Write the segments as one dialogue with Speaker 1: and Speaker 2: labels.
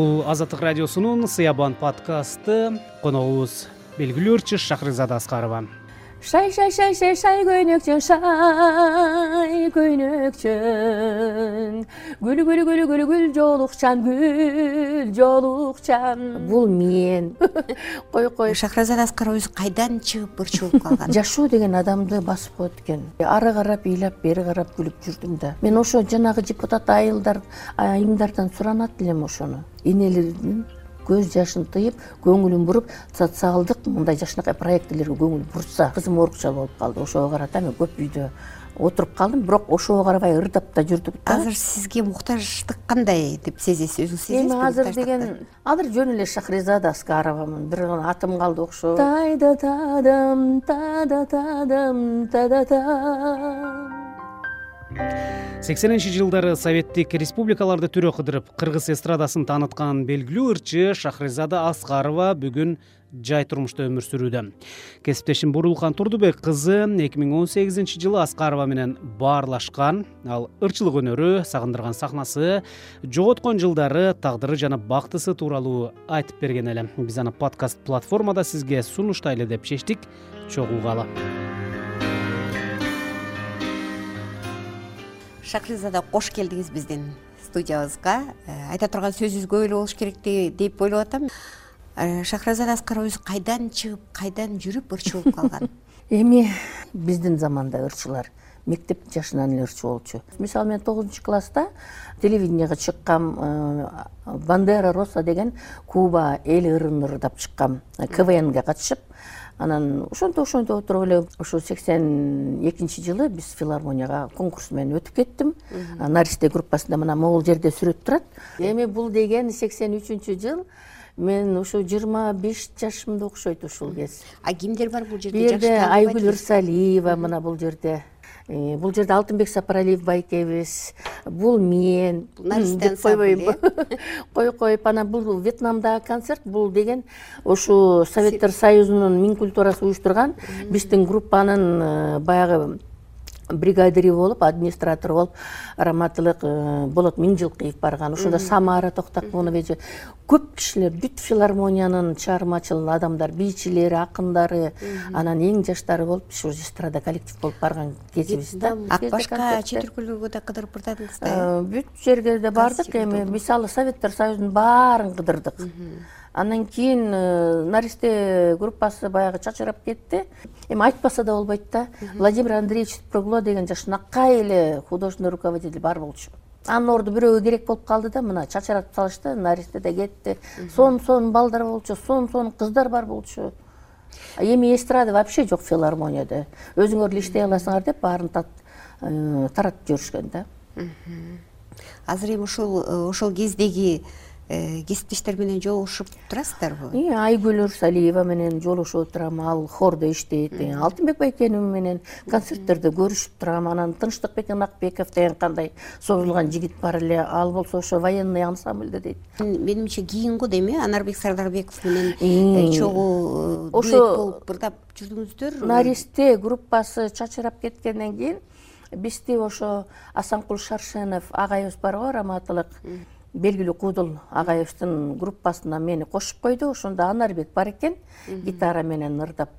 Speaker 1: бул азаттык радиосунун сыябан подкасты коногубуз белгилүү ырчы шахризада аскарова
Speaker 2: шай шай шай шай шай көйнөкчөн шай көйнөкчөн гүл гүл гүл гүл гүл жоолукчан гүл жоолукчан бул мен. Кой кой.
Speaker 3: Шахразада аскарова өзү кайдан чыгып ырчы калган?
Speaker 2: Жашоо деген адамды басып коет экен ары карап ыйлап бери карап күлүп жүрдүм да. Мен ошо жанагы депутат айылдар айымдардан суранат элем ошону. Энелердин көз жашын тыйып көңүлүн буруп социалдык мындай жакшынакай проектилерге көңүл бурса. Кызым оорукча болуп калды ошого карата мен көп үйдө отуруп калдым бирок ошого карабай ырдап да жүрдүк да
Speaker 3: азыр сизге муктаждык кандай деп сезесиз өзүңүз сезесизби
Speaker 2: эми азыр деген азыр жөн эле шахризада аскаровамын бир гана атым калды окшойт тайда тадым тада тадым тада та
Speaker 1: сексенинчи жылдары советтик республикаларды түрө кыдырып кыргыз эстрадасын тааныткан белгилүү ырчы шахризада аскарова бүгүн жай турмушта өмүр сүрүүдө. Кесиптешим бурулкан турдубек кызы эки миң он сегизинчи жылы аскарова менен баарлашкан. Ал ырчылык өнөрү сагындырган сахнасы жоготкон жылдары тагдыры жана бактысы тууралуу айтып берген эле. Биз аны подкаст платформада сизге сунуштайлы деп чечтик чогулгалы
Speaker 3: шахризада кош келдиңиз биздин студиябызга. Э, айта турган сөзүбүз көп болуш керек деп ойлоп атам. Э, шахразада аскарова өзү кайдан чыгып кайдан жүрүп ырчы болуп калган?
Speaker 2: Эми биздин заманда ырчылар мектеп жашынан эле ырчы болчу. Мисалы мен тогузунчу класста телевиденияга чыккам э, бандера роса деген куба эл ырын ырдап чыккам квнге катышып анан ошентип ошентип отуруп эле ушул сексен экинчи жылы биз филармонияга конкурс менен өтүп кеттим. Наристе группасында мына могул жерде сүрөт турат. Эми бул деген сексен үчүнчү жыл мен ушу жыйырма беш жашымда окшойт ушул кез.
Speaker 3: А кимдер бар бул жерде?
Speaker 2: Бул жерде айгүл ырсалиева мына бул жерде бул жерде алтынбек сапаралиев байкебиз бул мен деп койбойюнбу коюп коюп анан бул вьетнамдагы концерт бул деген ушул советтер союзунун миң культурасы уюштурган биздин группанын э, баягы бригадири болуп администратор болуп раматылык э, болот миңжылкыев барган. Ошондо самара токтокуновичи көп кишилер бүт филармониянын чыгармачыл адамдары бийчилери акындары анан эң жаштары болуп биз уже эстрада коллектив болуп барган кезибиз да.
Speaker 3: Ак башка чет өлкөлөргө да кыдырып бардыңыз да
Speaker 2: э, бүт жерге да бардык эми. мисалы советтер союзунун баарын кыдырдык андан кийин э, наристе группасы баягы чачырап кетти. Эми айтпаса да болбойт да владимир андреевич прогло деген жакшынакай эле художественный руководитель бар болчу. Анын ордуна бирөөгө керек болуп калды да мына чачыратып салышты наристе да кетти. Сонун сонун балдар болчу сонун сонун кыздар бар болчу. Эми эстрада вообще жок филармонияда. Өзүңөр эле иштей аласыңар деп баарын э, таратып жиберишкен да.
Speaker 3: Азыр эми ушул ошол кездеги Э, кесиптештер менен жолугушуп турасыздарбы?
Speaker 2: Айгүл урсалиева менен жолугушуп отурам ал хордо иштейт алтынбек байкенов менен концерттерде көрүшүп турам. Анан тынчтыкбек ынакбеков деген кандай созулган жигит бар эле ал болсо ошо военный ансамбльде дейт.
Speaker 3: Менимче кийин го дейм э анарбек сардарбеков менен э, чогуу ошо болуп ырдап жүрдүңүздөр.
Speaker 2: Наристе группасы чачырап кеткенден кийин бизди ошо асанкул шаршенов агайыбыз барго раматылык белгилүү куудул агаевдин группасына мени кошуп койду. Ошондо анарбек бар экен гитара менен ырдап.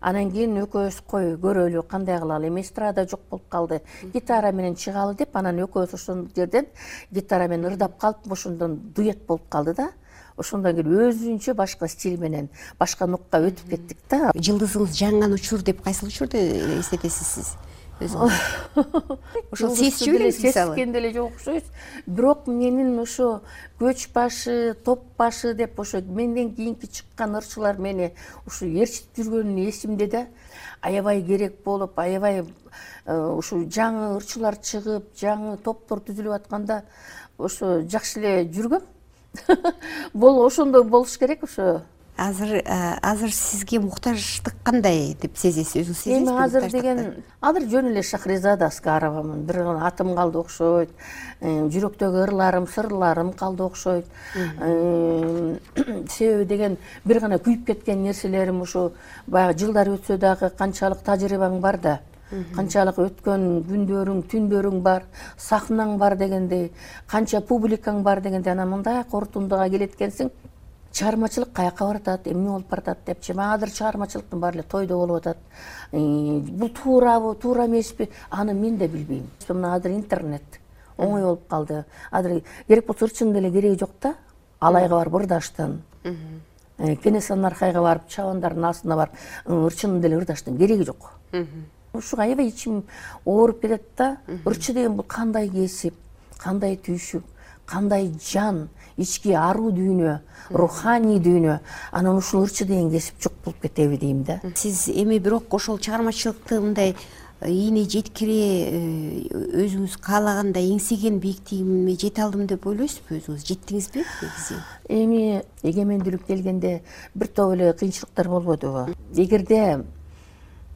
Speaker 2: Анан кийин экөөбүз кой көрөлү кандай кылалы эми эстрада жок болуп калды. Гитара менен чыгалы деп анан экөөбүз ошол жерден гитара менен ырдап калып ошондон дуэт болуп калды да. Ошондон кийин өзүнчө башка стиль менен башка нукка өтүп кеттик да.
Speaker 3: Жылдызыңыз жанган учур деп кайсыл учурду эстетесиз сиз ошол сезчү белеңиз мисалы
Speaker 2: сезишкен деле жок окшойт бирок менин ошо көч башы топ башы деп ошо менден кийинки чыккан ырчылар мени ушу ээрчитип жүргөнү эсимде да. Аябай керек болуп аябай э, ушул жаңы ырчылар чыгып жаңы топтор түзүлүп атканда ошо жакшы эле жүргөм. Ошондой болуш керек ошо
Speaker 3: азыр э, азыр сизге муктаждык кандай деп сезесиз? Өзүңүз сезесизби
Speaker 2: эми азыр деген азыр жөн эле шахризада аскаровамын бир гана атым калды окшойт. Э, жүрөктөгү ырларым сырларым калды окшойт. Э, себеби деген бир гана күйүп кеткен нерселерим ушу баягы жылдар өтсө дагы канчалык тажрыйбаң бар да. Канчалык өткөн күндөрүң түндөрүң бар сахнаң бар дегендей канча публикаң бар дегендей анан мындай корутундуга келет экенсиң чыгармачылык каяка баратат эмне болуп баратат депчи. Магадыр чыгармачылыктын баары эле тойдо болуп атат. Бул туурабы туура эмеспи аны мен да билбейм. Мына азыр интернет оңой болуп калды. Азыр керек болсо ырчынын деле кереги жок да алайга барып ырдаштын э, кенесанын аркайга барып чабандардын астына барып ырчынын деле ырдаштын кереги жок. Ушуга аябай ичим ооруп кетет да ырчы деген бул кандай кесип кандай түйшүк кандай жан ички аруу дүйнө руханий дүйнө анан ушул ырчы деген кесип жок болуп кетеби дейм да.
Speaker 3: Сиз эми бирок ошол чыгармачылыкты мындай э, ийне жеткире э, өзүңүз каалагандай эңсеген бийиктигиме жете алдым деп ойлойсузбу өзүңүз? Жеттиңизби негизи?
Speaker 2: Эми эгемендүүлүк келгенде бир топ эле кыйынчылыктар болбодубу эгерде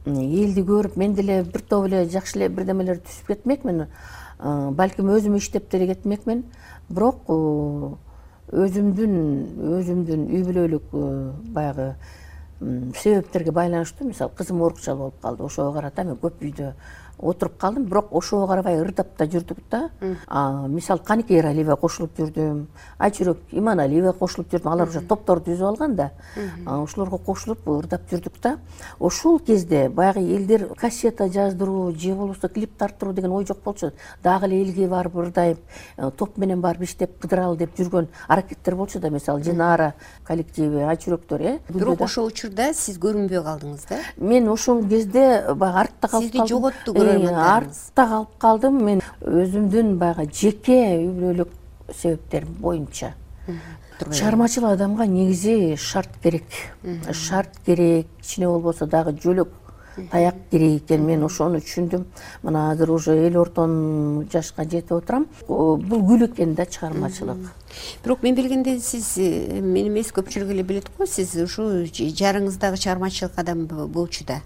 Speaker 2: элди көрүп мен деле бир топ эле жакшы эле бирдемелерди түзүп кетмекмин э, балким өзүм иштеп деле кетмекмин бирок өзүмдүн өзүмдүн үй бүлөлүк э, баягы себептерге байланыштуу мисалы кызым оорукчал болуп калды. Ошого карата мен көп үйдө отуруп калдым. Бирок ошого карабай ырдап да жүрдүк да. Мисалы каникей эралиева кошулуп жүрдүм. Айчүрөк иманалиева кошулуп жүрдүм. Алар уже топторду түзүп алган да. Ошолорго кошулуп ырдап жүрдүк да ошол кезде баягы элдер кассета жаздыруу же болбосо клип тарттыруу деген ой жок болчу. Дагы эле элге барып ырдайм э, топ менен барып иштеп кыдыралы деп жүргөн аракеттер болчу да. Мисалы жинара коллективи айчүрөктөр э
Speaker 3: бирок ошол учурда сиз көрүнбөй калдыңыз да?
Speaker 2: Мен ошол кезде баягы артта калып
Speaker 3: сизди жоготту
Speaker 2: артта калып калдым. Мен өзүмдүн баягы жеке үй бүлөлүк себептерим боюнча чыгармачыл адамга негизи шарт керек. Шарт керек кичине болбосо дагы жөлөк таяк керек экен. Мен ошону түшүндүм. Мына азыр уже эл ортон жашка жетип отурам. Бул күл экен да чыгармачылык
Speaker 3: бирок мен билгенден сиз э, мен эмес көпчүлүк эле билет го. Сиз ушул жарыңыз дагы чыгармачылык адам болчу да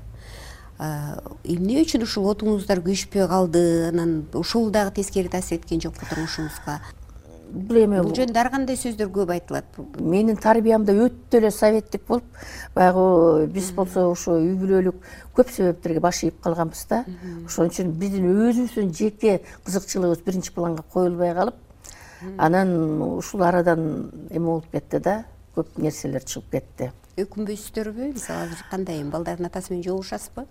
Speaker 3: эмне үчүн ушул отуңуздар күйүшпөй калды? Анан ушул дагы тескери таасир эткен жокпу турмушуңузга
Speaker 2: бул эми
Speaker 3: бул жөнүндө ар кандай сөздөр көп айтылат
Speaker 2: менин тарбиямда өтө эле советтик болуп баягы биз болсо ошо үй бүлөлүк көп себептерге баш ийип калганбыз да. Ошон үчүн биздин өзүбүздүн жеке кызыкчылыгыбыз биринчи планга коюлбай калып анан ушул арадан эме болуп кетти да көп нерселер чыгып кетти.
Speaker 3: Өкүнбөйсүздөрбү мисалы азыр кандай эми балдардын атасы менен жолугушасызбы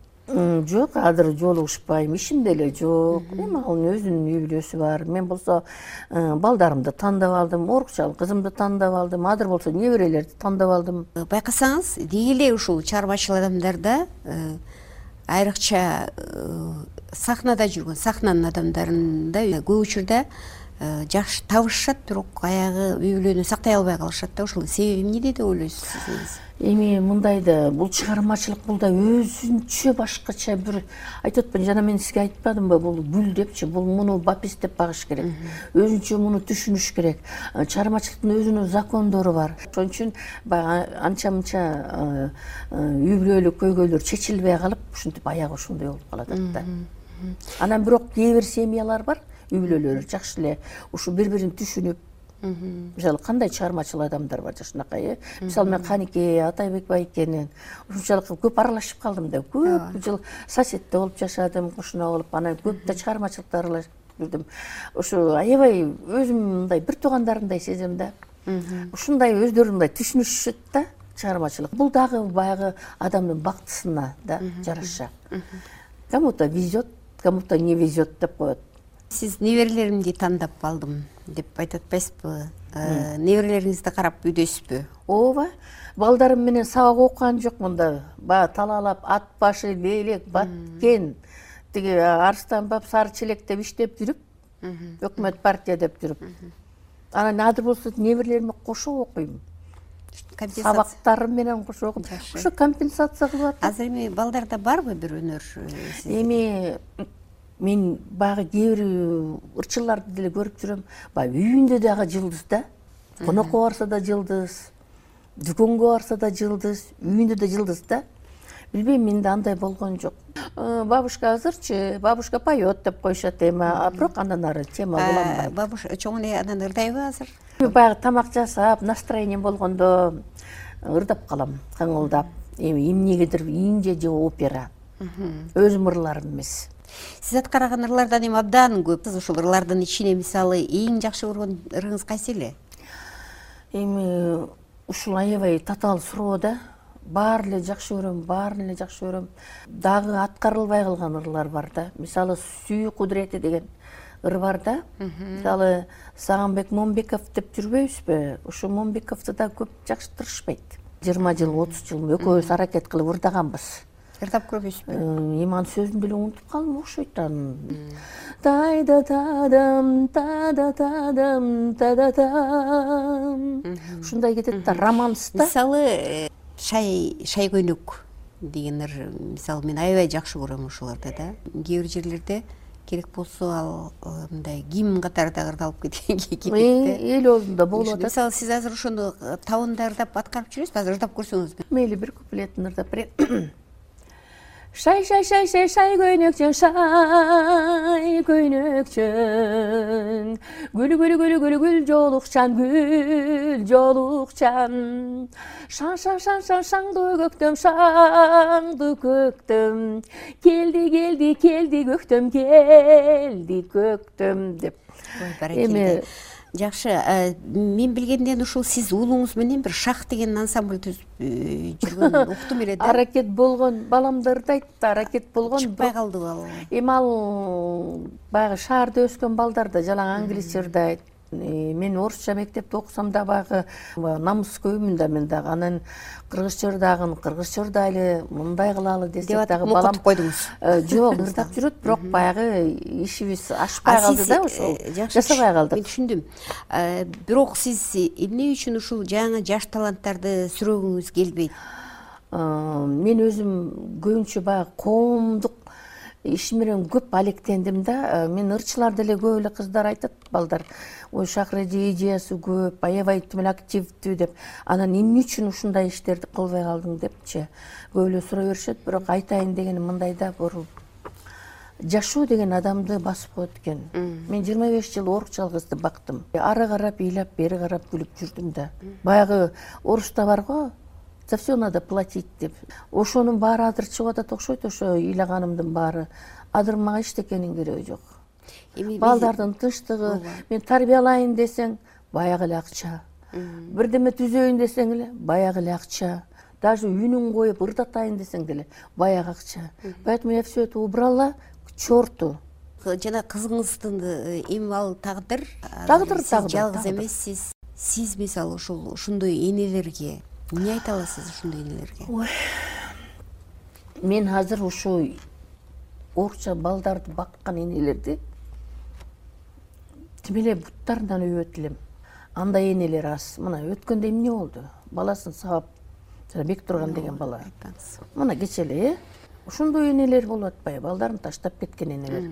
Speaker 2: жок азыр жолугушпайм ишим деле жок. Эми анын өзүнүн үй бүлөсү бар. Мен болсо э, балдарымды тандап алдым оорукчал кызымды тандап алдым азыр болсо неберелерди тандап алдым.
Speaker 3: Э, байкасаңыз деги эле ушул чыгармачыл адамдарда э, айрыкча сахнада жүргөн сахнанын адамдарында көп учурда жакшы табышышат бирок аягы үй бүлөнү сактай албай калышат да ошол себеби эмнеде деп ойлойсуз сиз
Speaker 2: эми мындай да бул чыгармачылык бул да өзүнчө башкача бир айтып атпаймынбы жана мен сизге айтпадымбы бул гүл депчи бул муну бапис деп багыш керек. Өзүнчө муну түшүнүш керек. Э, чыгармачылыктын өзүнүн закондору бар. Ошон үчүн баягы анча мынча э, э, үй бүлөлүк көйгөйлөр чечилбей калып ушинтип аягы ушундай болуп калатат да анан бирок кээ бир семьялар бар үй бүлөлөр жакшы эле ушу бири бирин түшүнүп мисалы кандай чыгармачыл адамдар бар жакшынакай э мисалы мен каникей атайбек байкенин ушунчалык көп аралашып калдым да. Көп жыл соседте болуп жашадым кошуна болуп анан көп да чыгармачылыкта аралашып жүрдүм. Ушу аябай өзүм мындай бир туугандарымдай сезем да. Ушундай өздөрү мындай түшүнүшүшөт да чыгармачылык. Бул дагы баягы адамдын бактысына да жараша. Кому то везет кому то не везет деп коет
Speaker 3: сиз неберелеримди тандап алдым деп айтып атпайсызбы э, неберелериңизди карап үйдөйсүзбү
Speaker 2: ооба балдарым менен сабак окуган жокмун да баягы талаалап ат башы лейлек баткен тиги арыстан баб сары челек деп иштеп жүрүп өкмөт партия деп жүрүп. Анан азыр болсо неберелериме кошо окуйм. Сабактарым менен кошо окуйм. Ошо компенсация кылып атат
Speaker 3: азыр эми балдарда барбы бир өнөр э,
Speaker 2: эми мен баягы кээ бир ырчыларды деле көрүп жүрөм. Баягы үйүндө дагы жылдыз да. Конокко барса да жылдыз дүкөнгө барса да жылдыз үйүндө да жылдыз да. Билбейм менде андай болгон жок. Э, бабушка азырчы бабушка поет деп коюшат эми бирок андан ары тема уланбайт
Speaker 3: бабушка чоң эне анан ырдайбы азыр?
Speaker 2: Баягы тамак жасап настроением болгондо ырдап калам кыңылдап эми эмнегедир инже же опера. Өзүм ырларым эмес
Speaker 3: сиз аткарган ырлардан эми абдан көп. Ушул ырлардын ичине мисалы эң жакшы көргөн ырыңыз кайсы эле?
Speaker 2: Эми ушул аябай татаал суроо да. Баарын эле жакшы көрөм баарын эле жакшы көрөм. Дагы аткарылбай калган ырлар бар да. Мисалы сүйүү кудурети деген ыр бар да. Мисалы сагынбек момбеков деп жүрбөйбүзбү? Ушул момбековду да көп жакшы тырышпайт. Жыйырма жыл отуз жыл экөөбүз аракет кылып ырдаганбыз
Speaker 3: ырдап көрбөйсүзбү
Speaker 2: эми анын сөзүн деле унутуп калдым окшойт анын тайда тадам тада тадам тада там ушундай кетет да романс да.
Speaker 3: Мисалы шай шай көйнөк деген ыр мисалы мен аябай жакшы көрөм ошолорду да. Кээ бир жерлерде керек болсо ал мындай гимн катары дагы ырдалып кетет да
Speaker 2: эл оозунда болуп атат.
Speaker 3: мисалы сиз азыр ошону табында ырдап аткарып жүрөсүзбү азыр ырдап көрсөңүз
Speaker 2: мейли бир куплетин ырдап берейин шай шай шай шай шай көйнөкчөн шай көйнөкчөн. Гүл гүл гүл гүл гүл жоолукчан гүл жоолукчан шаң шаң шаң шаң шаңды көктөм шаңды көктөм. Келди келди келди көктөм келди көктөм деп.
Speaker 3: Эми жакшы э, мен билгенден ушул сиз уулуңуз менен бир шах деген ансамбль түзүп э, жүргөнүн уктум эле да.
Speaker 2: Аракет болгон балам да ырдайт да аракет болгон
Speaker 3: чыкпай калдыбы ал
Speaker 2: эми ал баягы шаарда өскөн балдар да жалаң англисче ырдайт Э, мен орусча мектепте окусам да баягы намыскөймүн да мен дагы. Анан кыргызча ырдагын кыргызча ырдайлы мындай кылалы десек дагы балам
Speaker 3: окутуп койдуңуз.
Speaker 2: э, жок ырдап жүрөт бирок баягы ишибиз ашпай калды да ошол
Speaker 3: э, жакшы
Speaker 2: жасабай калдык.
Speaker 3: мен түшүндүм. Бирок сиз эмне үчүн ушул жаңы жаш таланттарды сүрөгүңүз келбейт?
Speaker 2: Мен өзүм көбүнчө баягы коомдук иш менен көп алектендим да мен ырчылар деле көп эле кыздар айтат балдар ой шахреди идеясы көп аябай тим эле активдүү деп анан эмне үчүн ушундай иштерди кылбай калдың депчи? Көп эле сурай беришет бирок айтайын дегеним мындай да жашоо деген адамды басып коет экен мен жыйырма беш жыл орукчал кызды бактым. Ары карап ыйлап бери карап күлүп жүрдүм да. Баягы орусда бар го за все надо платить деп. Ошонун баары азыр чыгып атат окшойт ошо ыйлаганымдын баары. Азыр мага эчтекенин кереги жок. Эми балдардын тынчтыгы мен тарбиялайын десең баягы эле акча бирдеме түзөйүн десең эле баягы эле акча даже үнүн коюп ырдатайын десең деле баягы акча. Поэтому я все это убрала к черту
Speaker 3: жана кызыңыздын эми ал тагдыр.
Speaker 2: Тагдыр
Speaker 3: сиз жалгыз эмессиз. Сиз мисалы ушул ушундай энелерге эмне айта аласыз ушундай энелерге
Speaker 2: ой. Мен азыр ушу орусча балдарды баккан энелерди тим эле буттарынан өбөт элем андай энелер аз. Мына өткөндө эмне болду? Баласын сабап жана бектурган деген бала. Мына кечээ эле э? Ошондой энелер болуп атпайбы балдарын таштап кеткен энелер.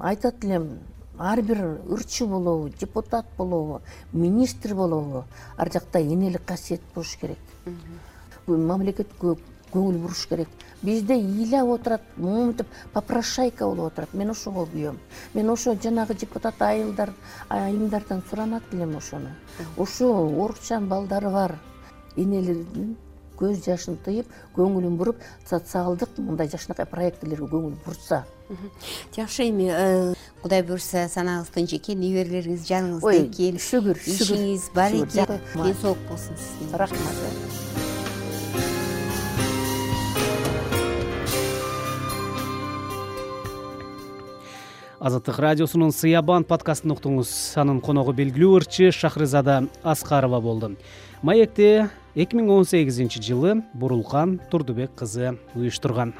Speaker 2: Айтат элем ар бир ырчы болобу депутат болобу министр болобу ар жакта энелик касиет болуш керек. Мамлекетке көңүл буруш керек. Бизде ыйлап отурат монтип попрошайка болуп отурат. Мен ошого күйөм мен ошо жанагы депутат айылдар айымдардан суранат элем ошону. Ушу орусчанын балдары бар. Энелердин көз жашын тыйып көңүлүн буруп социалдык мындай жакшынакай проектилерге көңүл бурса.
Speaker 3: Жакшы эми э, кудай буюрса санагыңыз тынч экен неберелериңиз жаныңызда экен
Speaker 2: шүгүр
Speaker 3: ишиңиз бар экен. ден соолук болсун сизге.
Speaker 2: Рахмат.
Speaker 1: Азаттык радиосунун сыябан подкастын уктуңуз. Анын коногу белгилүү ырчы шахризада аскарова болду. Маекти эки миң он сегизинчи жылы бурулкан турдубек кызы уюштурган